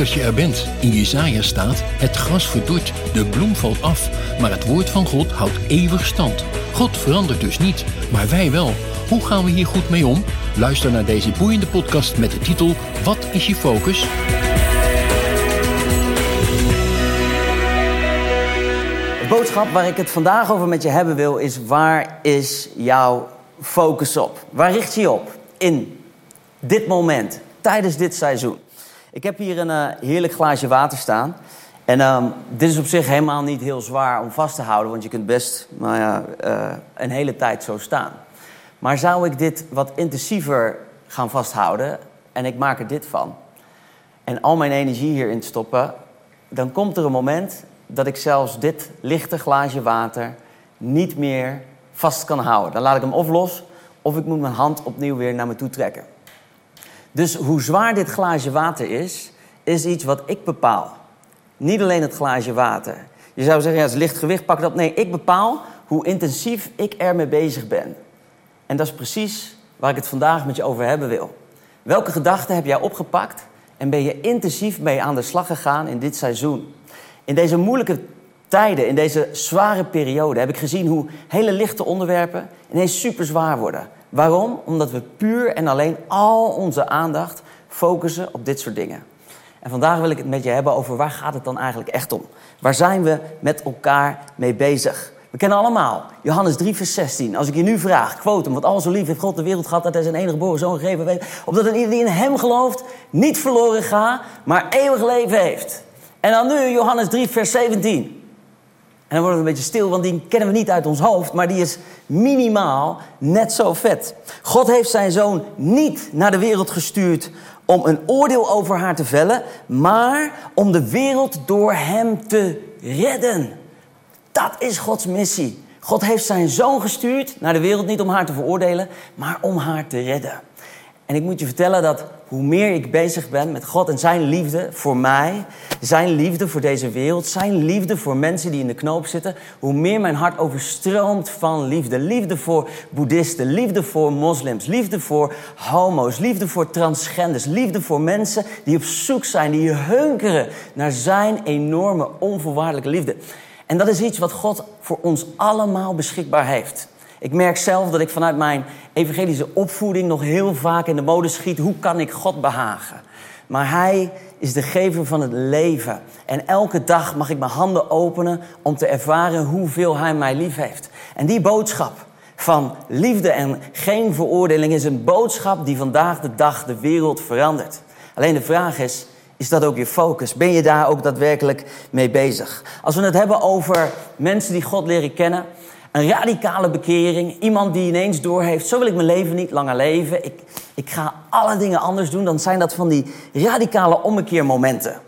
Dat je er bent. In Jezaja staat, het gras verdort, de bloem valt af, maar het woord van God houdt eeuwig stand. God verandert dus niet, maar wij wel. Hoe gaan we hier goed mee om? Luister naar deze boeiende podcast met de titel Wat is je focus? De boodschap waar ik het vandaag over met je hebben wil is: waar is jouw focus op? Waar richt je je op in dit moment, tijdens dit seizoen? Ik heb hier een uh, heerlijk glaasje water staan. En um, dit is op zich helemaal niet heel zwaar om vast te houden, want je kunt best nou ja, uh, een hele tijd zo staan. Maar zou ik dit wat intensiever gaan vasthouden en ik maak er dit van en al mijn energie hierin stoppen, dan komt er een moment dat ik zelfs dit lichte glaasje water niet meer vast kan houden. Dan laat ik hem of los of ik moet mijn hand opnieuw weer naar me toe trekken. Dus hoe zwaar dit glaasje water is, is iets wat ik bepaal. Niet alleen het glaasje water. Je zou zeggen, ja, het is licht gewicht, pak dat. Nee, ik bepaal hoe intensief ik ermee bezig ben. En dat is precies waar ik het vandaag met je over hebben wil. Welke gedachten heb jij opgepakt en ben je intensief mee aan de slag gegaan in dit seizoen? In deze moeilijke tijden, in deze zware periode, heb ik gezien hoe hele lichte onderwerpen ineens super zwaar worden. Waarom? Omdat we puur en alleen al onze aandacht focussen op dit soort dingen. En vandaag wil ik het met je hebben over waar gaat het dan eigenlijk echt om? Waar zijn we met elkaar mee bezig? We kennen allemaal Johannes 3, vers 16. Als ik je nu vraag, quote hem, want al zo lief heeft God de wereld gehad dat hij zijn enige geboren zoon gegeven heeft, opdat een ieder die in hem gelooft niet verloren gaat, maar eeuwig leven heeft. En dan nu Johannes 3, vers 17. En dan worden we een beetje stil, want die kennen we niet uit ons hoofd, maar die is minimaal net zo vet. God heeft zijn zoon niet naar de wereld gestuurd om een oordeel over haar te vellen, maar om de wereld door hem te redden. Dat is Gods missie. God heeft zijn zoon gestuurd naar de wereld niet om haar te veroordelen, maar om haar te redden. En ik moet je vertellen dat hoe meer ik bezig ben met God en zijn liefde voor mij, zijn liefde voor deze wereld, zijn liefde voor mensen die in de knoop zitten, hoe meer mijn hart overstroomt van liefde. Liefde voor boeddhisten, liefde voor moslims, liefde voor homo's, liefde voor transgenders, liefde voor mensen die op zoek zijn, die hunkeren naar zijn enorme onvoorwaardelijke liefde. En dat is iets wat God voor ons allemaal beschikbaar heeft. Ik merk zelf dat ik vanuit mijn evangelische opvoeding nog heel vaak in de mode schiet. Hoe kan ik God behagen? Maar Hij is de gever van het leven. En elke dag mag ik mijn handen openen om te ervaren hoeveel Hij mij lief heeft. En die boodschap van liefde en geen veroordeling is een boodschap die vandaag de dag de wereld verandert. Alleen de vraag is, is dat ook je focus? Ben je daar ook daadwerkelijk mee bezig? Als we het hebben over mensen die God leren kennen, een radicale bekering. Iemand die ineens doorheeft, zo wil ik mijn leven niet langer leven. Ik, ik ga alle dingen anders doen. Dan zijn dat van die radicale ommekeermomenten.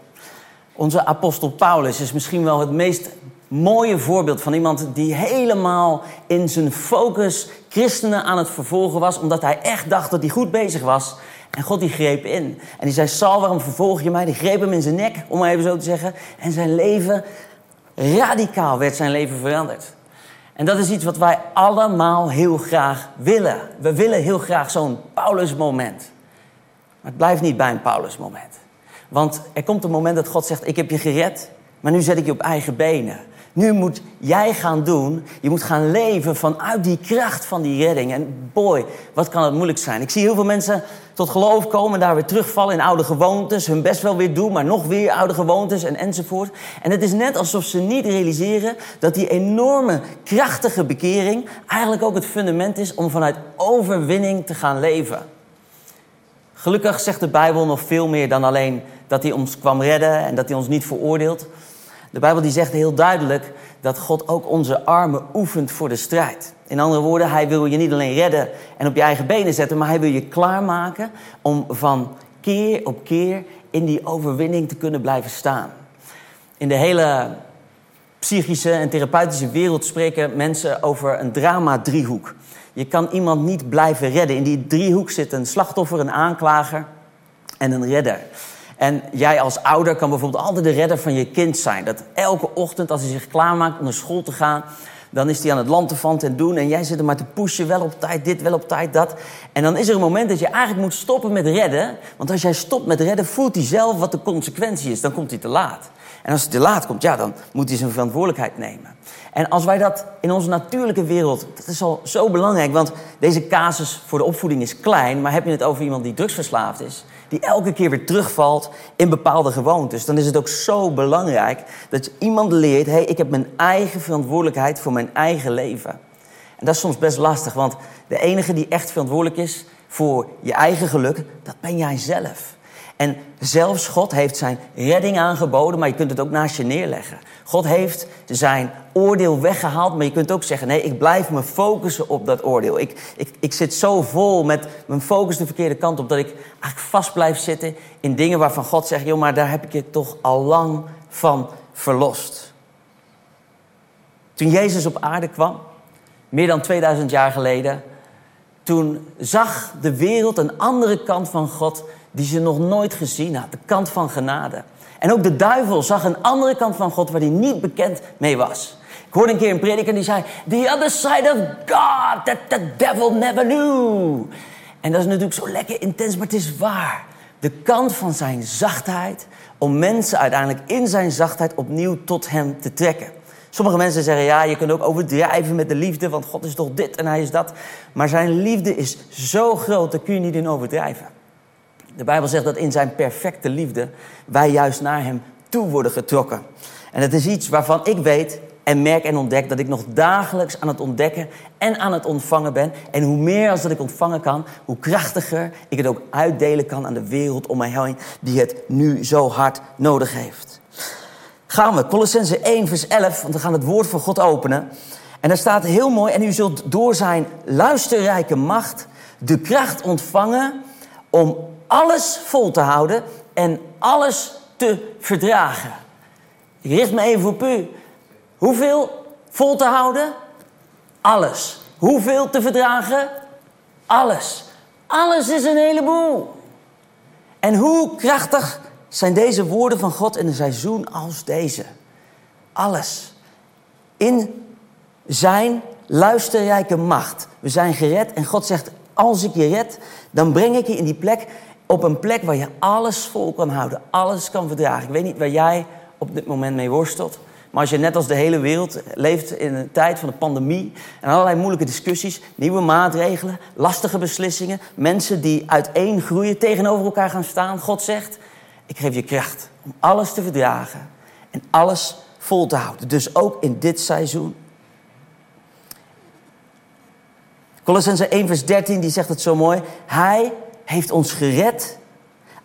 Onze apostel Paulus is misschien wel het meest mooie voorbeeld van iemand die helemaal in zijn focus christenen aan het vervolgen was. Omdat hij echt dacht dat hij goed bezig was. En God die greep in. En die zei, Saul, waarom vervolg je mij? Die greep hem in zijn nek, om maar even zo te zeggen. En zijn leven, radicaal werd zijn leven veranderd. En dat is iets wat wij allemaal heel graag willen. We willen heel graag zo'n Paulus-moment. Maar het blijft niet bij een Paulus-moment. Want er komt een moment dat God zegt: Ik heb je gered, maar nu zet ik je op eigen benen. Nu moet jij gaan doen. Je moet gaan leven vanuit die kracht van die redding. En boy, wat kan het moeilijk zijn. Ik zie heel veel mensen tot geloof komen, daar weer terugvallen in oude gewoontes, hun best wel weer doen, maar nog weer oude gewoontes en enzovoort. En het is net alsof ze niet realiseren dat die enorme, krachtige bekering eigenlijk ook het fundament is om vanuit overwinning te gaan leven. Gelukkig zegt de Bijbel nog veel meer dan alleen dat hij ons kwam redden en dat hij ons niet veroordeelt. De Bijbel die zegt heel duidelijk dat God ook onze armen oefent voor de strijd. In andere woorden, hij wil je niet alleen redden en op je eigen benen zetten, maar hij wil je klaarmaken om van keer op keer in die overwinning te kunnen blijven staan. In de hele psychische en therapeutische wereld spreken mensen over een drama-driehoek. Je kan iemand niet blijven redden. In die driehoek zit een slachtoffer, een aanklager en een redder. En jij als ouder kan bijvoorbeeld altijd de redder van je kind zijn. Dat elke ochtend als hij zich klaarmaakt om naar school te gaan... dan is hij aan het lanterfant en doen... en jij zit er maar te pushen, wel op tijd dit, wel op tijd dat. En dan is er een moment dat je eigenlijk moet stoppen met redden. Want als jij stopt met redden, voelt hij zelf wat de consequentie is. Dan komt hij te laat. En als hij te laat komt, ja, dan moet hij zijn verantwoordelijkheid nemen. En als wij dat in onze natuurlijke wereld, dat is al zo belangrijk, want deze casus voor de opvoeding is klein, maar heb je het over iemand die drugsverslaafd is, die elke keer weer terugvalt in bepaalde gewoontes, dan is het ook zo belangrijk dat iemand leert, hé, hey, ik heb mijn eigen verantwoordelijkheid voor mijn eigen leven. En dat is soms best lastig, want de enige die echt verantwoordelijk is voor je eigen geluk, dat ben jij zelf. En zelfs God heeft zijn redding aangeboden, maar je kunt het ook naast je neerleggen. God heeft zijn oordeel weggehaald, maar je kunt ook zeggen: nee, ik blijf me focussen op dat oordeel. Ik, ik, ik zit zo vol met mijn focus de verkeerde kant op dat ik eigenlijk vast blijf zitten in dingen waarvan God zegt: joh, maar daar heb ik je toch al lang van verlost. Toen Jezus op aarde kwam, meer dan 2000 jaar geleden, toen zag de wereld een andere kant van God die ze nog nooit gezien had. De kant van genade. En ook de duivel zag een andere kant van God waar hij niet bekend mee was. Ik hoorde een keer een prediker die zei: The other side of God that the devil never knew. En dat is natuurlijk zo lekker intens, maar het is waar. De kant van zijn zachtheid, om mensen uiteindelijk in zijn zachtheid opnieuw tot hem te trekken. Sommige mensen zeggen ja, je kunt ook overdrijven met de liefde, want God is toch dit en hij is dat. Maar zijn liefde is zo groot, daar kun je niet in overdrijven. De Bijbel zegt dat in zijn perfecte liefde wij juist naar hem toe worden getrokken. En het is iets waarvan ik weet en merk en ontdek dat ik nog dagelijks aan het ontdekken en aan het ontvangen ben. En hoe meer als dat ik ontvangen kan, hoe krachtiger ik het ook uitdelen kan aan de wereld om mij heen die het nu zo hard nodig heeft. Gaan we, Colossense 1 vers 11, want we gaan het woord van God openen. En daar staat heel mooi, en u zult door zijn luisterrijke macht de kracht ontvangen om alles vol te houden en alles te verdragen. Ik richt me even op u. Hoeveel vol te houden? Alles. Hoeveel te verdragen? Alles. Alles is een heleboel. En hoe krachtig zijn deze woorden van God in een seizoen als deze? Alles. In zijn luisterrijke macht. We zijn gered en God zegt: Als ik je red, dan breng ik je in die plek op een plek waar je alles vol kan houden, alles kan verdragen. Ik weet niet waar jij op dit moment mee worstelt. Maar als je net als de hele wereld leeft in een tijd van een pandemie en allerlei moeilijke discussies, nieuwe maatregelen, lastige beslissingen, mensen die uiteen groeien, tegenover elkaar gaan staan, God zegt: Ik geef je kracht om alles te verdragen en alles vol te houden. Dus ook in dit seizoen. Colossense 1 vers 13 die zegt het zo mooi. Hij heeft ons gered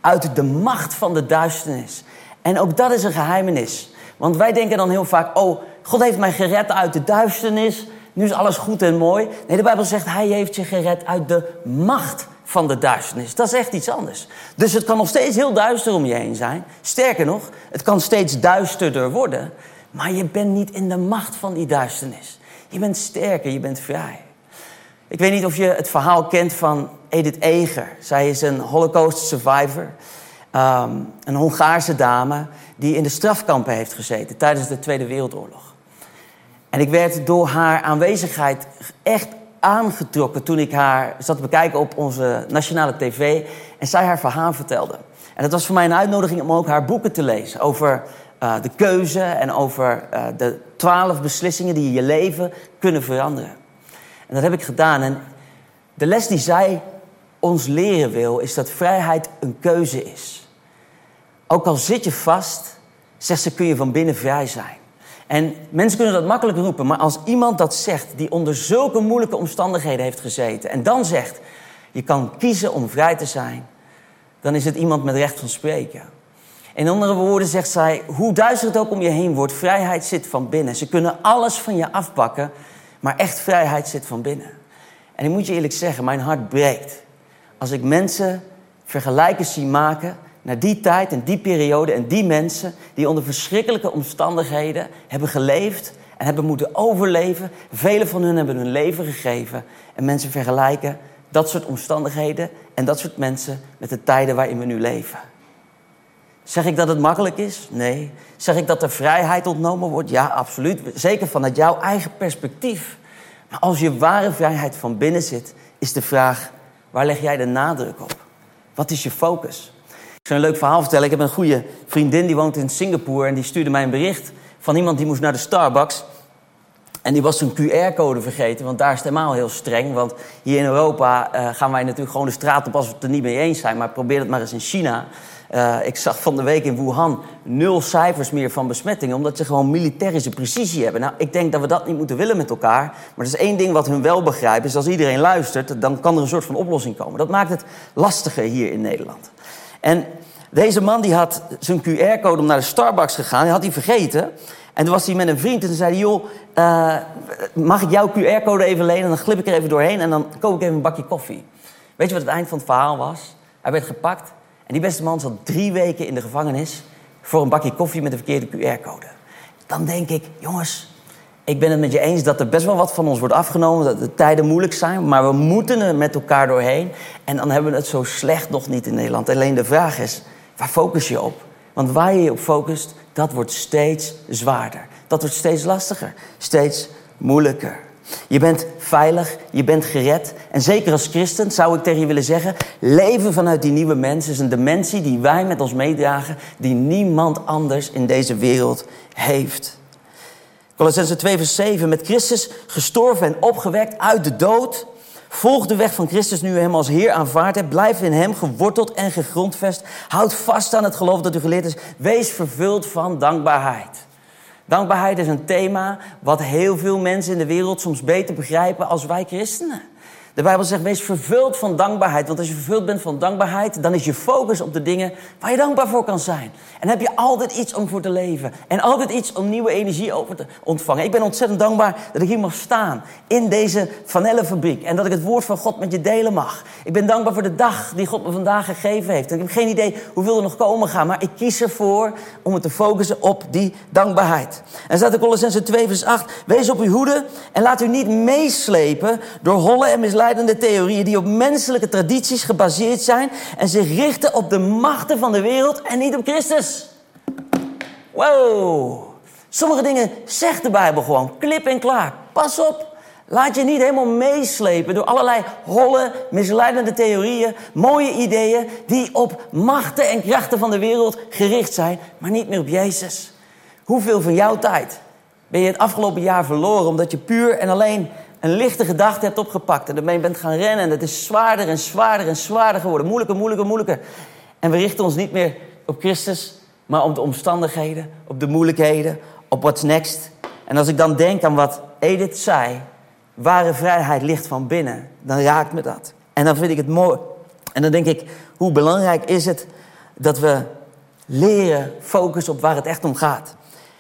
uit de macht van de duisternis. En ook dat is een geheimenis. Want wij denken dan heel vaak: oh, God heeft mij gered uit de duisternis. Nu is alles goed en mooi. Nee, de Bijbel zegt: Hij heeft je gered uit de macht van de duisternis. Dat is echt iets anders. Dus het kan nog steeds heel duister om je heen zijn. Sterker nog, het kan steeds duisterder worden. Maar je bent niet in de macht van die duisternis. Je bent sterker, je bent vrij. Ik weet niet of je het verhaal kent van Edith Eger. Zij is een Holocaust survivor. Ehm, een Hongaarse dame die in de strafkampen heeft gezeten tijdens de Tweede Wereldoorlog. En ik werd door haar aanwezigheid echt aangetrokken toen ik haar zat te bekijken op onze nationale tv en zij haar verhaal vertelde. En dat was voor mij een uitnodiging om ook haar boeken te lezen over uh, de keuze en over uh, de twaalf beslissingen die je leven kunnen veranderen. En dat heb ik gedaan. En de les die zij ons leren wil, is dat vrijheid een keuze is. Ook al zit je vast, zegt ze, kun je van binnen vrij zijn. En mensen kunnen dat makkelijk roepen, maar als iemand dat zegt, die onder zulke moeilijke omstandigheden heeft gezeten, en dan zegt, je kan kiezen om vrij te zijn, dan is het iemand met recht van spreken. In andere woorden zegt zij, hoe duister het ook om je heen wordt, vrijheid zit van binnen. Ze kunnen alles van je afpakken, maar echt vrijheid zit van binnen. En ik moet je eerlijk zeggen, mijn hart breekt. Als ik mensen vergelijkers zie maken naar die tijd en die periode en die mensen die onder verschrikkelijke omstandigheden hebben geleefd en hebben moeten overleven. Velen van hen hebben hun leven gegeven. En mensen vergelijken dat soort omstandigheden en dat soort mensen met de tijden waarin we nu leven. Zeg ik dat het makkelijk is? Nee. Zeg ik dat er vrijheid ontnomen wordt? Ja, absoluut. Zeker vanuit jouw eigen perspectief. Maar als je ware vrijheid van binnen zit, is de vraag: waar leg jij de nadruk op? Wat is je focus? Ik zal een leuk verhaal vertellen. Ik heb een goede vriendin die woont in Singapore en die stuurde mij een bericht van iemand die moest naar de Starbucks. En die was zijn QR-code vergeten, want daar is het helemaal heel streng. Want hier in Europa uh, gaan wij natuurlijk gewoon de straat op als we het er niet mee eens zijn. Maar probeer het maar eens in China. Uh, ik zag van de week in Wuhan nul cijfers meer van besmettingen, omdat ze gewoon militarische precisie hebben. Nou, ik denk dat we dat niet moeten willen met elkaar. Maar er is één ding wat hun wel begrijpen, is als iedereen luistert, dan kan er een soort van oplossing komen. Dat maakt het lastiger hier in Nederland. En deze man die had zijn QR-code om naar de Starbucks gegaan, die had hij vergeten. En toen was hij met een vriend en toen zei joh, uh, mag ik jouw QR-code even lenen? Dan glip ik er even doorheen en dan koop ik even een bakje koffie. Weet je wat het eind van het verhaal was? Hij werd gepakt en die beste man zat drie weken in de gevangenis voor een bakje koffie met een verkeerde QR-code. Dan denk ik, jongens, ik ben het met je eens dat er best wel wat van ons wordt afgenomen, dat de tijden moeilijk zijn, maar we moeten er met elkaar doorheen. En dan hebben we het zo slecht nog niet in Nederland. Alleen de vraag is, waar focus je op? Want waar je je op focust, dat wordt steeds zwaarder. Dat wordt steeds lastiger, steeds moeilijker. Je bent veilig, je bent gered. En zeker als christen zou ik tegen je willen zeggen: leven vanuit die nieuwe mens is een dimensie die wij met ons meedragen, die niemand anders in deze wereld heeft. Colossense 2, vers 7. Met Christus gestorven en opgewekt uit de dood. Volg de weg van Christus nu u hem als Heer aanvaard hebt. Blijf in hem geworteld en gegrondvest. Houd vast aan het geloof dat u geleerd is. Wees vervuld van dankbaarheid. Dankbaarheid is een thema wat heel veel mensen in de wereld soms beter begrijpen als wij christenen. De Bijbel zegt, wees vervuld van dankbaarheid. Want als je vervuld bent van dankbaarheid, dan is je focus op de dingen waar je dankbaar voor kan zijn. En heb je altijd iets om voor te leven. En altijd iets om nieuwe energie over te ontvangen. Ik ben ontzettend dankbaar dat ik hier mag staan. In deze vanellenfabriek. En dat ik het woord van God met je delen mag. Ik ben dankbaar voor de dag die God me vandaag gegeven heeft. En ik heb geen idee hoeveel er nog komen gaan. Maar ik kies ervoor om me te focussen op die dankbaarheid. En staat in Colossense 2 vers 8. Wees op uw hoede en laat u niet meeslepen door holle en misleidende misleidende theorieën die op menselijke tradities gebaseerd zijn en zich richten op de machten van de wereld en niet op Christus. Wow. Sommige dingen zegt de Bijbel gewoon, klip en klaar. Pas op. Laat je niet helemaal meeslepen door allerlei holle, misleidende theorieën, mooie ideeën die op machten en krachten van de wereld gericht zijn, maar niet meer op Jezus. Hoeveel van jouw tijd ben je het afgelopen jaar verloren omdat je puur en alleen een lichte gedachte hebt opgepakt en ermee bent gaan rennen en het is zwaarder en zwaarder en zwaarder geworden. Moeilijker, moeilijker, moeilijker. En we richten ons niet meer op Christus, maar op de omstandigheden, op de moeilijkheden, op what's next. En als ik dan denk aan wat Edith zei, ware vrijheid ligt van binnen, dan raakt me dat. En dan vind ik het mooi. En dan denk ik, hoe belangrijk is het dat we leren focussen op waar het echt om gaat.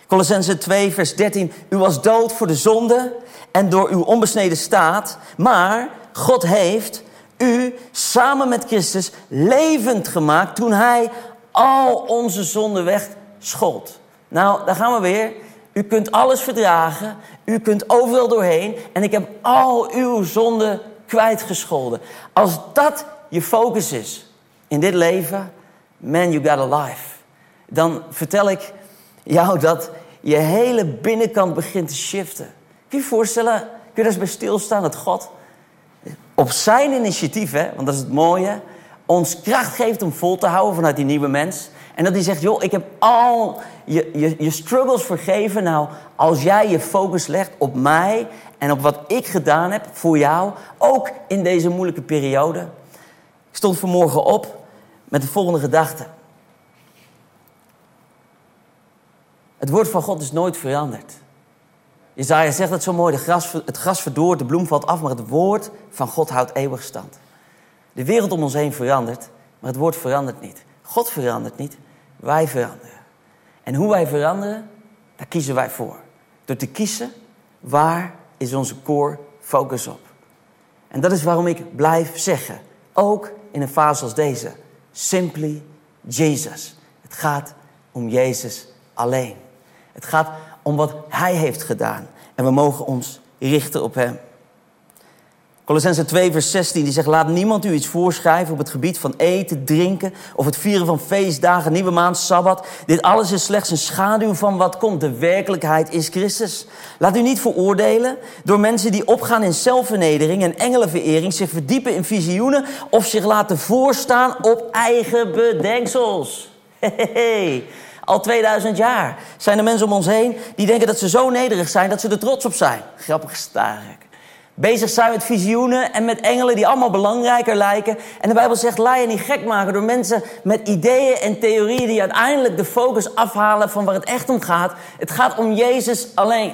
Colossense 2, vers 13. U was dood voor de zonde en door uw onbesneden staat. Maar God heeft u samen met Christus levend gemaakt toen hij al onze zonden wegschold. Nou, daar gaan we weer. U kunt alles verdragen. U kunt overal doorheen. En ik heb al uw zonden kwijtgescholden. Als dat je focus is in dit leven, man, you got a life. Dan vertel ik jou dat je hele binnenkant begint te shiften. Kun je je voorstellen, kun je daar eens bij stilstaan dat God op zijn initiatief, hè, want dat is het mooie, ons kracht geeft om vol te houden vanuit die nieuwe mens. En dat hij zegt, joh, ik heb al je, je, je struggles vergeven. Nou, als jij je focus legt op mij en op wat ik gedaan heb voor jou, ook in deze moeilijke periode. Ik stond vanmorgen op met de volgende gedachte. Het woord van God is nooit veranderd. Jezaja zegt het zo mooi, de gras, het gras verdoort, de bloem valt af, maar het woord van God houdt eeuwig stand. De wereld om ons heen verandert, maar het woord verandert niet. God verandert niet, wij veranderen. En hoe wij veranderen, daar kiezen wij voor. Door te kiezen, waar is onze core focus op? En dat is waarom ik blijf zeggen, ook in een fase als deze, simply Jesus. Het gaat om Jezus alleen. Het gaat om wat Hij heeft gedaan. En we mogen ons richten op Hem. Colossense 2, vers 16, die zegt: Laat niemand u iets voorschrijven op het gebied van eten, drinken of het vieren van feestdagen, nieuwe maand, sabbat. Dit alles is slechts een schaduw van wat komt. De werkelijkheid is Christus. Laat u niet veroordelen door mensen die opgaan in zelfvernedering en engelenverering, zich verdiepen in visioenen of zich laten voorstaan op eigen bedenksels. Al 2000 jaar zijn er mensen om ons heen die denken dat ze zo nederig zijn dat ze er trots op zijn. Grappig starek bezig zijn met visioenen en met engelen die allemaal belangrijker lijken. En de Bijbel zegt, laat je niet gek maken door mensen met ideeën en theorieën die uiteindelijk de focus afhalen van waar het echt om gaat. Het gaat om Jezus alleen.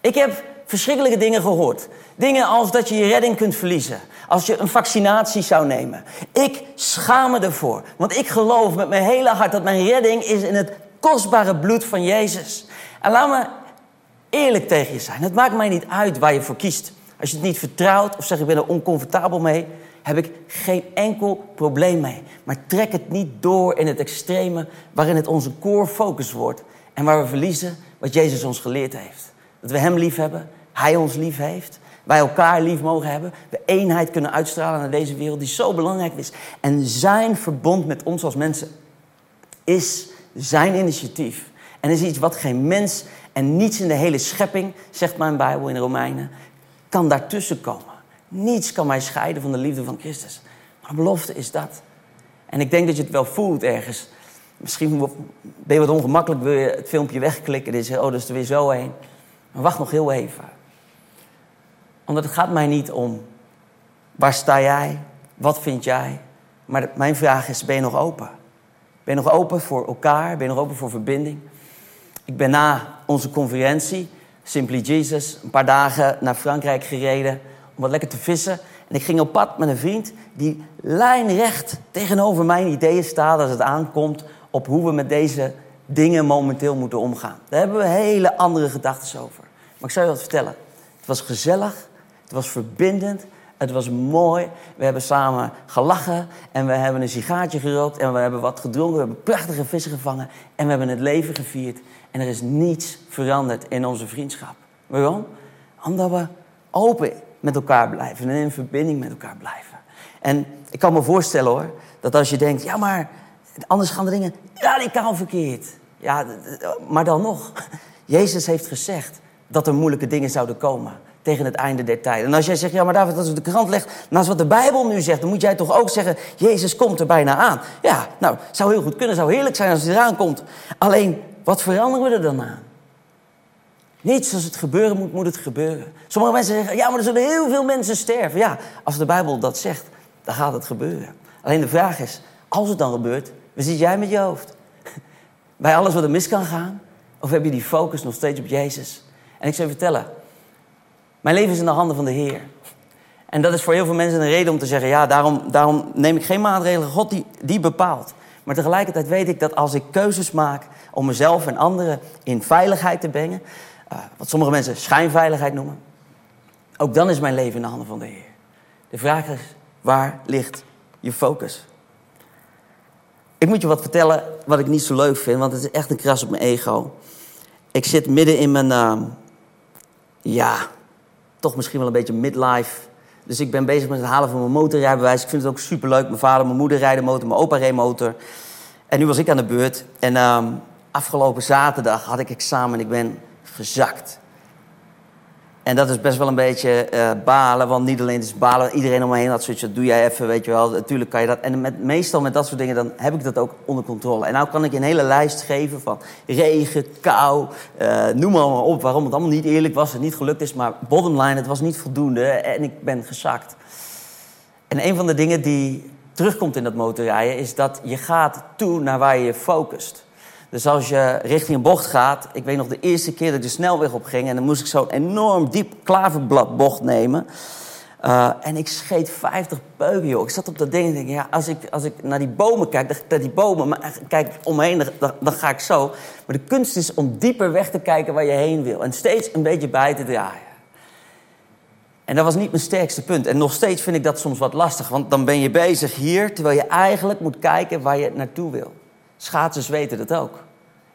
Ik heb verschrikkelijke dingen gehoord. Dingen als dat je je redding kunt verliezen. Als je een vaccinatie zou nemen. Ik schaam me ervoor. Want ik geloof met mijn hele hart dat mijn redding is in het kostbare bloed van Jezus. En laat me eerlijk tegen je zijn. Het maakt mij niet uit waar je voor kiest. Als je het niet vertrouwt of zegt ik ben er oncomfortabel mee, heb ik geen enkel probleem mee. Maar trek het niet door in het extreme waarin het onze core focus wordt en waar we verliezen wat Jezus ons geleerd heeft. Dat we Hem lief hebben, Hij ons lief heeft, wij elkaar lief mogen hebben, we eenheid kunnen uitstralen naar deze wereld die zo belangrijk is. En Zijn verbond met ons als mensen is Zijn initiatief. En is iets wat geen mens en niets in de hele schepping, zegt mijn Bijbel in de Romeinen, kan daartussen komen. Niets kan mij scheiden van de liefde van Christus. Maar belofte is dat. En ik denk dat je het wel voelt ergens. Misschien ben je wat ongemakkelijk, wil je het filmpje wegklikken. En oh, dat is er weer zo heen. Maar wacht nog heel even. Omdat het gaat mij niet om, waar sta jij? Wat vind jij? Maar mijn vraag is, ben je nog open? Ben je nog open voor elkaar? Ben je nog open voor verbinding? Ik ben na onze conferentie Simply Jesus, een paar dagen naar Frankrijk gereden om wat lekker te vissen. En ik ging op pad met een vriend die lijnrecht tegenover mijn ideeën staat als het aankomt op hoe we met deze dingen momenteel moeten omgaan. Daar hebben we hele andere gedachten over. Maar ik zou je wat vertellen. Het was gezellig, het was verbindend, het was mooi. We hebben samen gelachen en we hebben een sigaartje gerookt en we hebben wat gedronken. We hebben prachtige vissen gevangen en we hebben het leven gevierd. En er is niets veranderd in onze vriendschap. Waarom? Omdat we open met elkaar blijven en in verbinding met elkaar blijven. En ik kan me voorstellen hoor, dat als je denkt, ja maar anders gaan de dingen radicaal verkeerd. Ja, maar dan nog. Jezus heeft gezegd dat er moeilijke dingen zouden komen tegen het einde der tijd. En als jij zegt, ja maar David, als je de krant legt naast wat de Bijbel nu zegt, dan moet jij toch ook zeggen, Jezus komt er bijna aan. Ja, nou, zou heel goed kunnen, zou heerlijk zijn als hij eraan komt. Alleen, wat veranderen we er dan aan? Niets als het gebeuren moet, moet het gebeuren. Sommige mensen zeggen, ja, maar er zullen heel veel mensen sterven. Ja, als de Bijbel dat zegt, dan gaat het gebeuren. Alleen de vraag is, als het dan gebeurt, waar zit jij met je hoofd? Bij alles wat er mis kan gaan? Of heb je die focus nog steeds op Jezus? En ik zou je vertellen, mijn leven is in de handen van de Heer. En dat is voor heel veel mensen een reden om te zeggen, ja, daarom, daarom neem ik geen maatregelen. God die, die bepaalt. Maar tegelijkertijd weet ik dat als ik keuzes maak om mezelf en anderen in veiligheid te brengen, uh, wat sommige mensen schijnveiligheid noemen, ook dan is mijn leven in de handen van de Heer. De vraag is, waar ligt je focus? Ik moet je wat vertellen wat ik niet zo leuk vind, want het is echt een kras op mijn ego. Ik zit midden in mijn, uh, ja, toch misschien wel een beetje midlife dus ik ben bezig met het halen van mijn motorrijbewijs. Ik vind het ook superleuk. Mijn vader, mijn moeder rijden motor, mijn opa reed motor. En nu was ik aan de beurt. En uh, afgelopen zaterdag had ik examen en ik ben gezakt. En dat is best wel een beetje uh, balen, want niet alleen is balen. Iedereen om me heen had zoiets, dat doe jij even, weet je wel. Natuurlijk kan je dat. En met, meestal met dat soort dingen, dan heb ik dat ook onder controle. En nou kan ik een hele lijst geven van regen, kou, uh, noem maar, maar op. Waarom het allemaal niet eerlijk was en niet gelukt is. Maar bottom line, het was niet voldoende en ik ben gezakt. En een van de dingen die terugkomt in dat motorrijden... is dat je gaat toe naar waar je je focust. Dus als je richting een bocht gaat, ik weet nog de eerste keer dat ik de snelweg op ging en dan moest ik zo'n enorm diep klaverbladbocht nemen. Uh, en ik scheet 50 peuken, joh. Ik zat op dat ding en denk, ja, als ik, als ik naar die bomen kijk, naar die bomen, maar kijk omheen, dan, dan ga ik zo. Maar de kunst is om dieper weg te kijken waar je heen wil en steeds een beetje bij te draaien. En dat was niet mijn sterkste punt. En nog steeds vind ik dat soms wat lastig. Want dan ben je bezig hier, terwijl je eigenlijk moet kijken waar je naartoe wil. Schaatsers weten dat ook.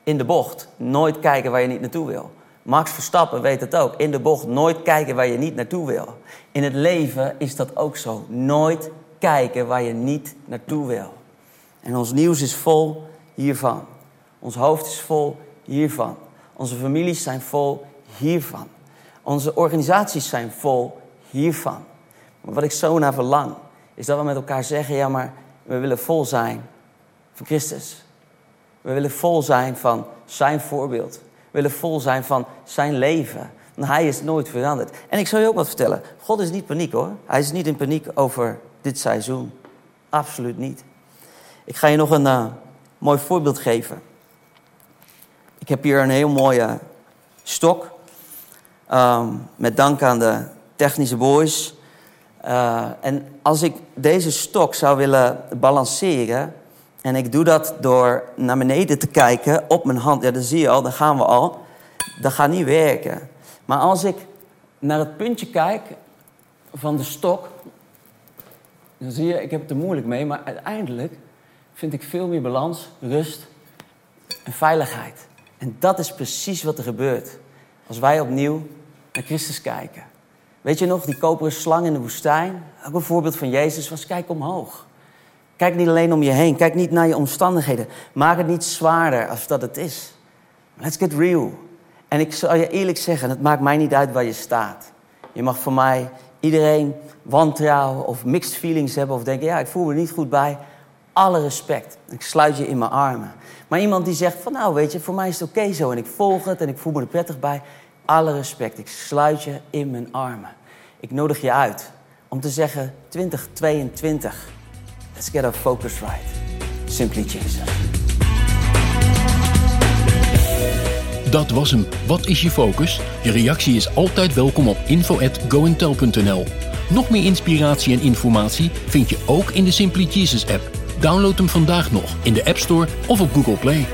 In de bocht, nooit kijken waar je niet naartoe wil. Max Verstappen weet het ook. In de bocht, nooit kijken waar je niet naartoe wil. In het leven is dat ook zo. Nooit kijken waar je niet naartoe wil. En ons nieuws is vol hiervan. Ons hoofd is vol hiervan. Onze families zijn vol hiervan. Onze organisaties zijn vol hiervan. Maar wat ik zo naar verlang, is dat we met elkaar zeggen: ja, maar we willen vol zijn van Christus. We willen vol zijn van zijn voorbeeld. We willen vol zijn van zijn leven. Want hij is nooit veranderd. En ik zal je ook wat vertellen. God is niet paniek hoor. Hij is niet in paniek over dit seizoen. Absoluut niet. Ik ga je nog een uh, mooi voorbeeld geven. Ik heb hier een heel mooie stok. Um, met dank aan de technische boys. Uh, en als ik deze stok zou willen balanceren. En ik doe dat door naar beneden te kijken op mijn hand. Ja, dat zie je al, daar gaan we al. Dat gaat niet werken. Maar als ik naar het puntje kijk van de stok. Dan zie je, ik heb het er moeilijk mee. Maar uiteindelijk vind ik veel meer balans, rust en veiligheid. En dat is precies wat er gebeurt. Als wij opnieuw naar Christus kijken. Weet je nog, die koperen slang in de woestijn? Ook een voorbeeld van Jezus was kijk omhoog. Kijk niet alleen om je heen. Kijk niet naar je omstandigheden. Maak het niet zwaarder als dat het is. Let's get real. En ik zal je eerlijk zeggen, het maakt mij niet uit waar je staat. Je mag voor mij iedereen wantrouwen of mixed feelings hebben of denken, ja, ik voel me niet goed bij. Alle respect. Ik sluit je in mijn armen. Maar iemand die zegt van, nou weet je, voor mij is het oké zo en ik volg het en ik voel me er prettig bij. Alle respect. Ik sluit je in mijn armen. Ik nodig je uit om te zeggen 2022. Let's get our focus right. Simply Jesus. Dat was hem. Wat is je focus? Je reactie is altijd welkom op info@goentel.nl. Nog meer inspiratie en informatie vind je ook in de Simply Jesus app. Download hem vandaag nog in de App Store of op Google Play.